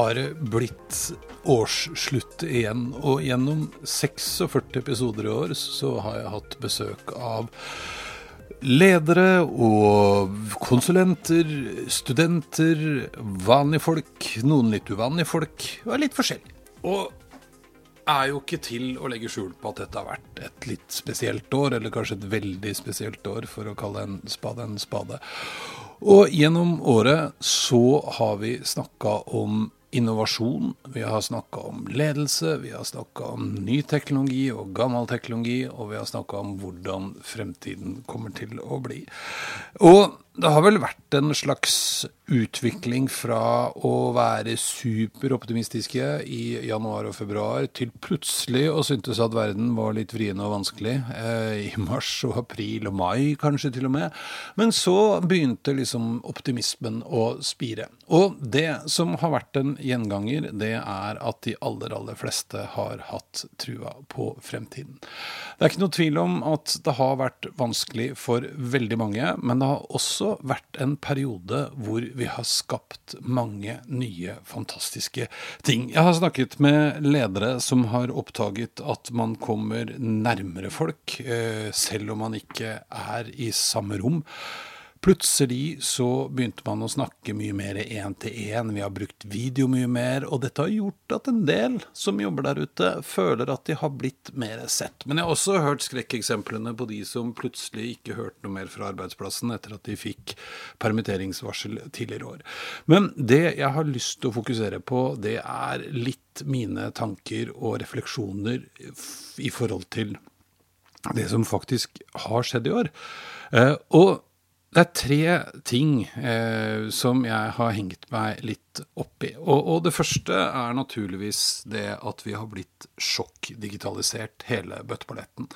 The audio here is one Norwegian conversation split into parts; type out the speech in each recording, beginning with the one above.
Har det blitt årsslutt igjen, og gjennom 46 episoder i år så har jeg hatt besøk av ledere og konsulenter, studenter, vanlige folk, noen litt uvanlige folk, og litt forskjellig. Og er jo ikke til å legge skjul på at dette har vært et litt spesielt år, eller kanskje et veldig spesielt år, for å kalle en spade en spade. Og gjennom året så har vi snakka om innovasjon, vi har snakka om ledelse, vi har snakka om ny teknologi og gammel teknologi, og vi har snakka om hvordan fremtiden kommer til å bli. Og det har vel vært en slags utvikling fra å være superoptimistiske i januar og februar til plutselig å syntes at verden var litt vrien og vanskelig eh, i mars og april og mai kanskje til og med. Men så begynte liksom optimismen å spire. Og det som har vært en gjenganger, det er at de aller, aller fleste har hatt trua på fremtiden. Det er ikke noe tvil om at det har vært vanskelig for veldig mange, men det har også vært en periode hvor vi har skapt mange nye, fantastiske ting. Jeg har snakket med ledere som har oppdaget at man kommer nærmere folk, eh, selv om man ikke er i samme rom. Plutselig så begynte man å snakke mye mer én til én, vi har brukt video mye mer, og dette har gjort at en del som jobber der ute, føler at de har blitt mer sett. Men jeg har også hørt skrekkeksemplene på de som plutselig ikke hørte noe mer fra arbeidsplassen etter at de fikk permitteringsvarsel tidligere år. Men det jeg har lyst til å fokusere på, det er litt mine tanker og refleksjoner i forhold til det som faktisk har skjedd i år. Eh, og det er tre ting eh, som jeg har hengt meg litt opp i. Og, og, det første er naturligvis det at vi har blitt sjokkdigitalisert, hele bøtteballetten.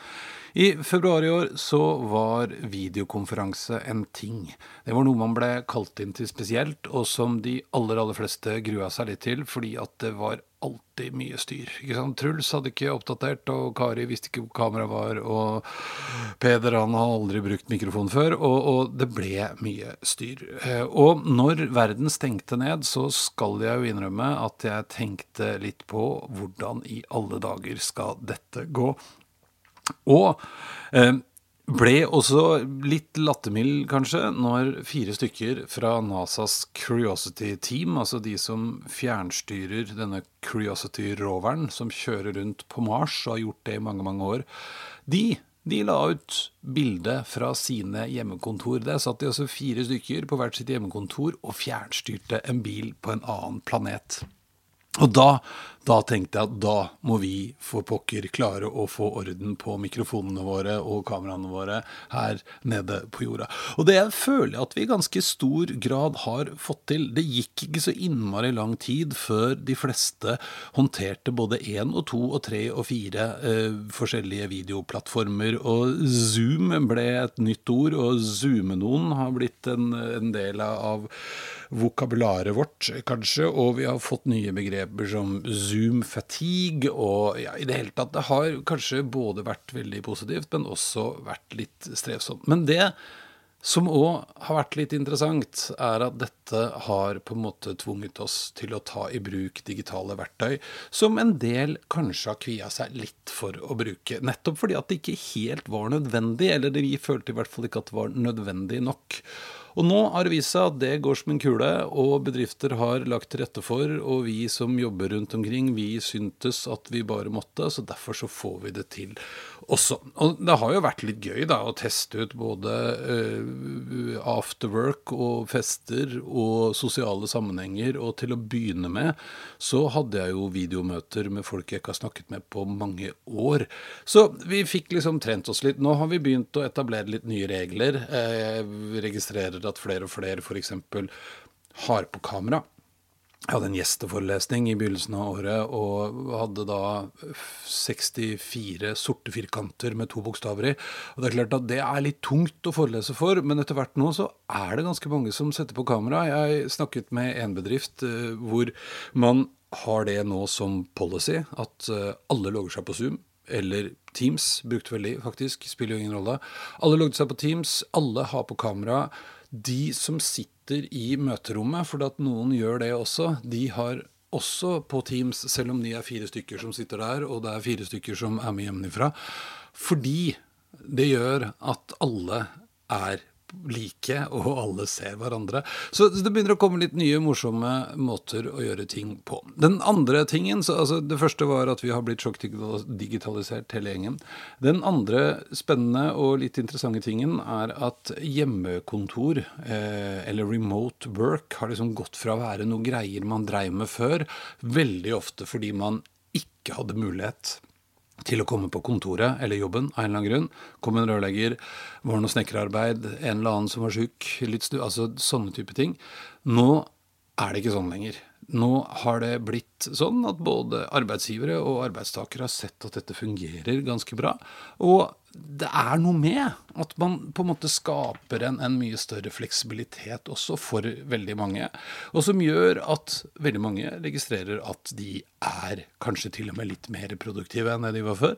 I februar i år så var videokonferanse en ting. Det var noe man ble kalt inn til spesielt, og som de aller, aller fleste grua seg litt til, fordi at det var alltid mye styr. Ikke sant? Truls hadde ikke oppdatert, og Kari visste ikke hvor kameraet var, og Peder han har aldri brukt mikrofon før, og, og, det ble mye styr. Eh, og når verden stengte ned, så skal jeg jo innrømme at jeg tenkte litt på hvordan i alle dager skal dette gå. Og eh, ble også litt lattermild, kanskje, når fire stykker fra NASAs Curiosity Team, altså de som fjernstyrer denne Curiosity-roveren som kjører rundt på Mars og har gjort det i mange, mange år, de, de la ut bilde fra sine hjemmekontor. Der satt de altså fire stykker på hvert sitt hjemmekontor og fjernstyrte en bil på en annen planet. Og da, da, tenkte jeg at da må vi for pokker klare å få orden på mikrofonene våre og kameraene våre her nede på jorda. Og det føler jeg at vi i ganske stor grad har fått til. Det gikk ikke så innmari lang tid før de fleste håndterte både én og to og tre og fire eh, forskjellige videoplattformer. Og Zoom ble et nytt ord, og zoome noen har blitt en, en del av vokabularet vårt, kanskje, og vi har fått nye begreper som zoom fatigue og ja, i det hele tatt. Det har kanskje både vært veldig positivt, men også vært litt strevsomt. Men det som òg har vært litt interessant, er at dette har på en måte tvunget oss til å ta i bruk digitale verktøy, som en del kanskje har kvia seg litt for å bruke. Nettopp fordi at det ikke helt var nødvendig, eller vi følte i hvert fall ikke at det var nødvendig nok. Og nå har det vist seg at det går som en kule, og bedrifter har lagt til rette for, og vi som jobber rundt omkring, vi syntes at vi bare måtte, så derfor så får vi det til også. Og det har jo vært litt gøy da, å teste ut både uh, afterwork og fester og sosiale sammenhenger, og til å begynne med så hadde jeg jo videomøter med folk jeg ikke har snakket med på mange år. Så vi fikk liksom trent oss litt. Nå har vi begynt å etablere litt nye regler. Jeg registrerer at flere og flere f.eks. har på kamera. Jeg hadde en gjesteforelesning i begynnelsen av året og hadde da 64 sorte firkanter med to bokstaver i. Og Det er klart at det er litt tungt å forelese for, men etter hvert nå så er det ganske mange som setter på kamera. Jeg snakket med en bedrift uh, hvor man har det nå som policy at uh, alle logger seg på Zoom. Eller Teams, brukte veldig faktisk, spiller jo ingen rolle. Alle logget seg på Teams, alle har på kamera. De som sitter i møterommet, for at noen gjør det også. De har også på Teams, selv om de er fire stykker som sitter der, og det er fire stykker som er med hjemmefra. Fordi det gjør at alle er like, og alle ser hverandre. Så det begynner å komme litt nye, morsomme måter å gjøre ting på. Den andre tingen, så, altså Det første var at vi har blitt sjokkdigitalisert hele gjengen. Den andre spennende og litt interessante tingen er at hjemmekontor, eh, eller remote work, har liksom gått fra å være noe greier man dreiv med før, veldig ofte fordi man ikke hadde mulighet til å komme på kontoret eller jobben av en eller annen grunn. Kom en rørlegger, var noe snekkerarbeid, en eller annen som var sjuk, altså sånne type ting. Nå er det ikke sånn lenger. Nå har det blitt sånn at både arbeidsgivere og arbeidstakere har sett at dette fungerer ganske bra. Og det er noe med at man på en måte skaper en, en, mye større fleksibilitet også for veldig mange. Og som gjør at veldig mange registrerer at de er kanskje til og med litt mer produktive enn det de var før.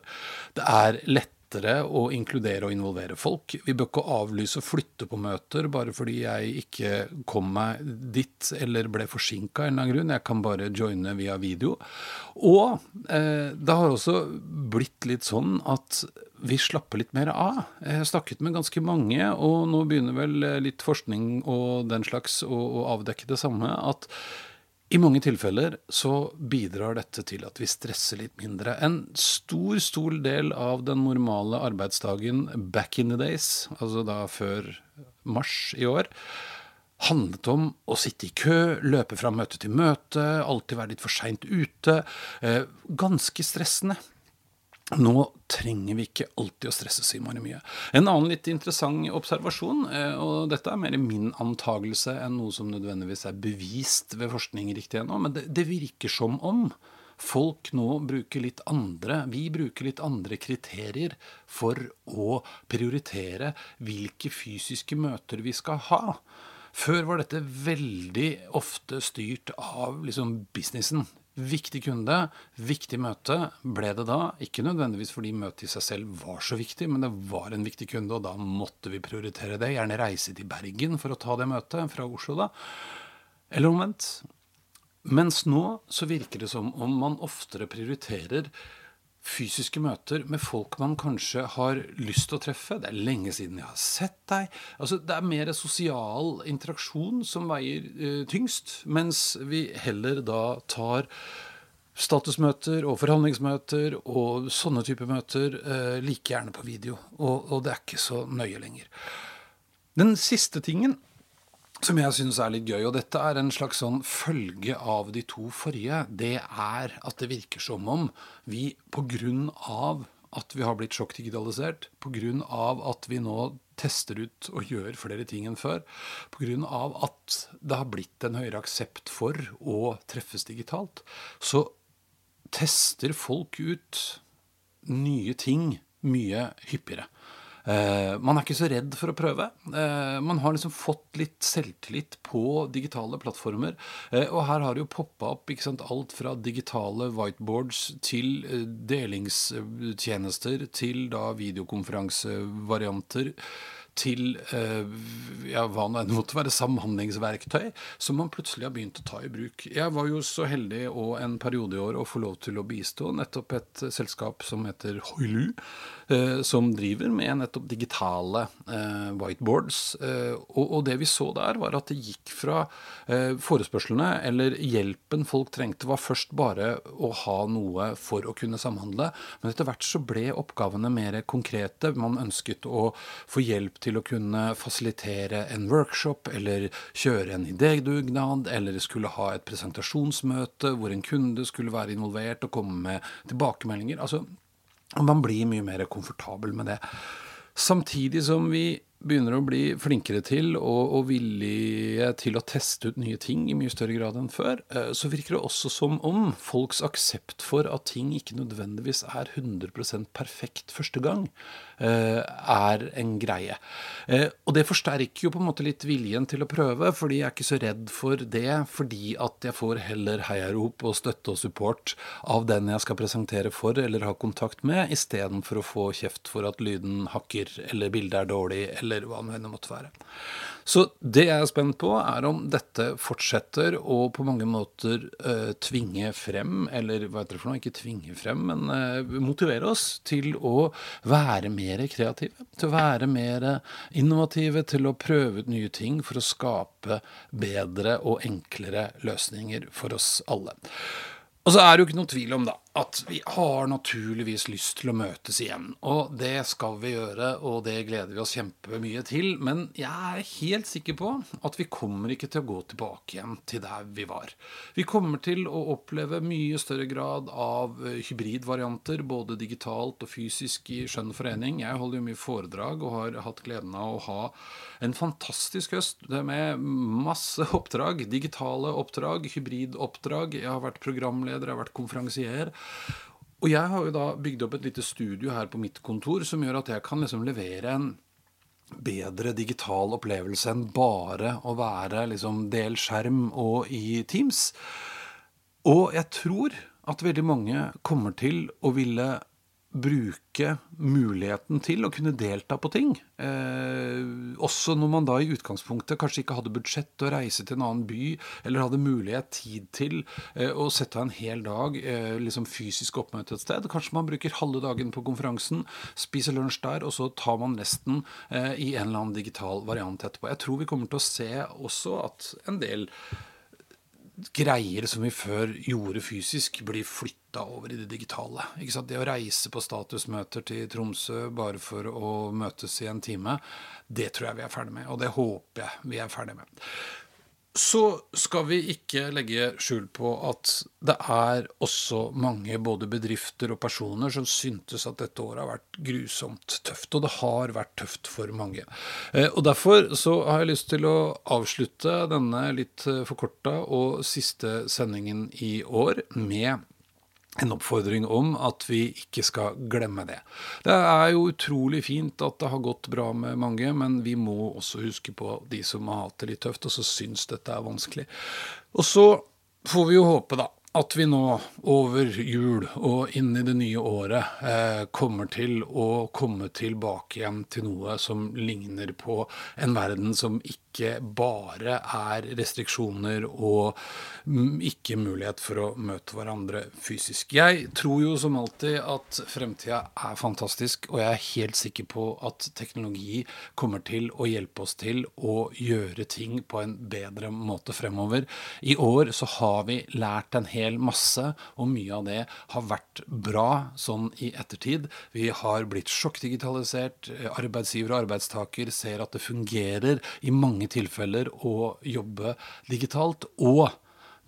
Det er lett lettere å inkludere og involvere folk. Vi bør ikke avlyse og flytte på møter bare fordi jeg ikke kom meg dit eller ble forsinka av en eller annen grunn. Jeg kan bare joine via video. Og eh, det har også blitt litt sånn at vi slapper litt mer av. Jeg har snakket med ganske mange, og nå begynner vel litt forskning og den slags å avdekke det samme. at i mange tilfeller så bidrar dette til at vi stresser litt mindre. En stor, stor del av den normale arbeidsdagen back in the days, altså da før mars i år, handlet om å sitte i kø, løpe fra møte til møte, alltid være litt for seint ute. Eh, ganske stressende. Nå trenger vi ikke alltid å stresse så innmari mye. En annen litt interessant observasjon, eh, og dette er mer min antagelse enn noe som nødvendigvis er bevist ved forskning riktig ennå, men det, virker som om folk nå bruker litt andre Vi bruker litt andre kriterier for å prioritere hvilke fysiske møter vi skal ha. Før var dette veldig ofte styrt av liksom businessen. Viktig kunde, viktig møte ble det da. Ikke nødvendigvis fordi møtet i seg selv var så viktig, men det var en viktig kunde, og da måtte vi prioritere det. Gjerne reise til Bergen for å ta det møtet, fra Oslo, da. Eller omvendt. Mens nå så virker det som om man oftere prioriterer fysiske møter med folk man kanskje har lyst til å treffe. Det er lenge siden jeg har sett deg. Altså, det er mer sosial interaksjon som veier uh, tyngst, mens vi heller da tar statusmøter og forhandlingsmøter og sånne typer møter eh, like gjerne på video. Og, og det er ikke så nøye lenger. Den siste tingen som jeg syns er litt gøy, og dette er en slags sånn følge av de to forrige, det er at det virker som om vi pga. at vi har blitt sjokkdigitalisert, pga. at vi nå tester ut og gjør flere ting enn før, pga. at det har blitt en høyere aksept for å treffes digitalt, så tester folk ut nye ting mye hyppigere. Uh, man er ikke så redd for å prøve. Uh, man har liksom fått litt selvtillit på digitale plattformer. Uh, og her har det jo poppa opp sant, alt fra digitale whiteboards til delingstjenester til da videokonferansevarianter til eh, ja, hva nå enn måtte være samhandlingsverktøy, som man plutselig har begynt å ta i bruk. Jeg var jo så heldig og en periode i år å få lov til å bistå nettopp et selskap som heter Hoilu, eh, som driver med nettopp digitale eh, whiteboards. Og, det vi så der, var at det gikk fra forespørslene, eller hjelpen folk trengte, var først bare å ha noe for å kunne samhandle, men etter hvert så ble oppgavene mer konkrete. Man ønsket å få hjelp til å kunne fasilitere en workshop, eller kjøre en idédugnad, eller skulle ha et presentasjonsmøte hvor en kunde skulle være involvert og komme med tilbakemeldinger. Altså, man blir mye mer komfortabel med det. Samtidig som vi begynner å bli flinkere til og, og, villige til å teste ut nye ting i mye større grad enn før, eh, så virker det også som om folks aksept for at ting ikke nødvendigvis er 100% perfekt første gang, eh, er en greie. Eh, og det forsterker jo på en måte litt viljen til å prøve, fordi jeg er ikke så redd for det, fordi at jeg får heller heiarop og støtte og support av den jeg skal presentere for eller ha kontakt med, istedenfor å få kjeft for at lyden hakker eller bildet er dårlig. eller eller hva det måtte være. Så det jeg er spent på, er om dette fortsetter å på mange måter uh, tvinge frem, eller hva heter det for noe, ikke tvinge frem, men uh, motivere oss til å være mer kreative. Til å være mer innovative, til å prøve ut nye ting for å skape bedre og enklere løsninger for oss alle. Og så er det jo ikke noe tvil om da, at vi har naturligvis lyst til å møtes igjen. Og det skal vi gjøre, og det gleder vi oss kjempemye til. Men jeg er helt sikker på at vi kommer ikke til å gå tilbake igjen til der vi var. Vi kommer til å oppleve mye større grad av eh, hybridvarianter, både digitalt og fysisk i Skjønn forening. Jeg holder jo mye foredrag og har hatt gleden av å ha en fantastisk høst med masse oppdrag. Digitale oppdrag, hybridoppdrag. Jeg har vært programleder, jeg har vært konferansier. Og jeg har jo da bygd opp et lite studio her på mitt kontor som gjør at jeg kan liksom levere en bedre digital opplevelse enn bare å være liksom del skjerm og i Teams. Og jeg tror at veldig mange kommer til å ville bruke muligheten til å kunne delta på ting. Eh, også når man da i utgangspunktet kanskje ikke hadde budsjett til å reise til en annen by, eller hadde mulighet, tid til eh, å sette av en hel dag eh, liksom fysisk oppmøte et sted. Kanskje man bruker halve dagen på konferansen, spiser lunsj der, og så tar man resten eh, i en eller annen digital variant etterpå. Jeg tror vi kommer til å se også at en del greier som vi før gjorde fysisk, blir flytta over i det digitale. Det å reise på statusmøter til Tromsø bare for å møtes i en time, det tror jeg vi er ferdig med. Og det håper jeg vi er ferdig med. Så skal vi ikke legge skjul på at det er også mange både bedrifter og personer som syntes at dette året har vært grusomt tøft. Og det har vært tøft for mange. Eh, og Derfor så har jeg lyst til å avslutte denne litt forkorta og siste sendingen i år med en oppfordring om at vi ikke skal glemme det. Det er jo utrolig fint at det har gått bra med mange, men vi må også huske på de som har hatt det litt tøft, og som syns dette er vanskelig. Og så får vi jo håpe, da, at vi nå over jul og inn i det nye året eh, kommer til å komme tilbake igjen til noe som ligner på en verden som ikke bare er restriksjoner og ikke mulighet for å møte hverandre fysisk. Jeg tror jo som alltid at fremtida er fantastisk, og jeg er helt sikker på at teknologi kommer til å hjelpe oss til å gjøre ting på en bedre måte fremover. I år så har vi lært en hel masse, og mye av det har vært bra sånn i ettertid. Vi har blitt sjokkdigitalisert. Arbeidsgiver og arbeidstaker ser at det fungerer i mange tilfeller å jobbe digitalt. og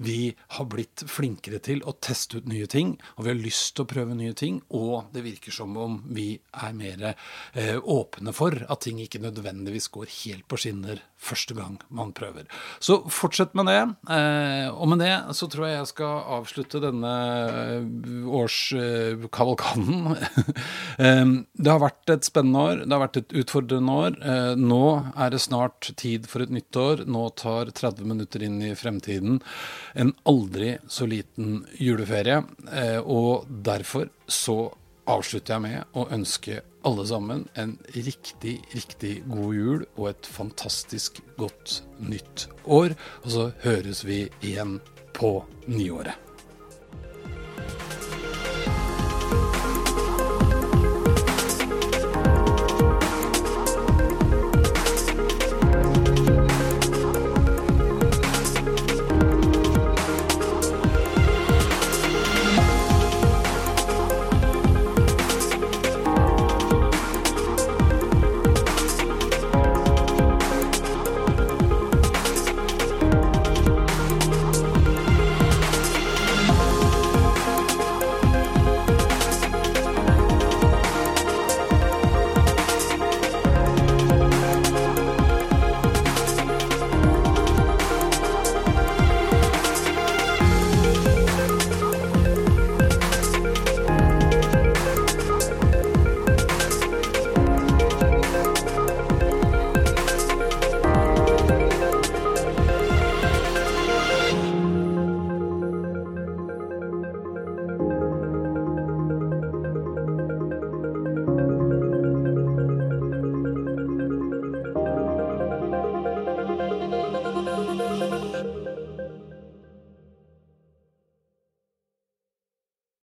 vi har blitt flinkere til å teste ut nye ting, og vi har lyst til å prøve nye ting. Og det virker som om vi er mer eh, åpne for at ting ikke nødvendigvis går helt på skinner første gang man prøver. Så fortsett med det. Eh, og med det så tror jeg jeg skal avslutte denne eh, årskavalkaden. eh, det har vært et spennende år. Det har vært et utfordrende år. Eh, nå er det snart tid for et nytt år. Nå tar 30 minutter inn i fremtiden en aldri så liten juleferie. Eh, og derfor så avslutter jeg med å ønske alle sammen en riktig, riktig god jul og et fantastisk godt nytt år. Og så høres vi igjen på nyåret.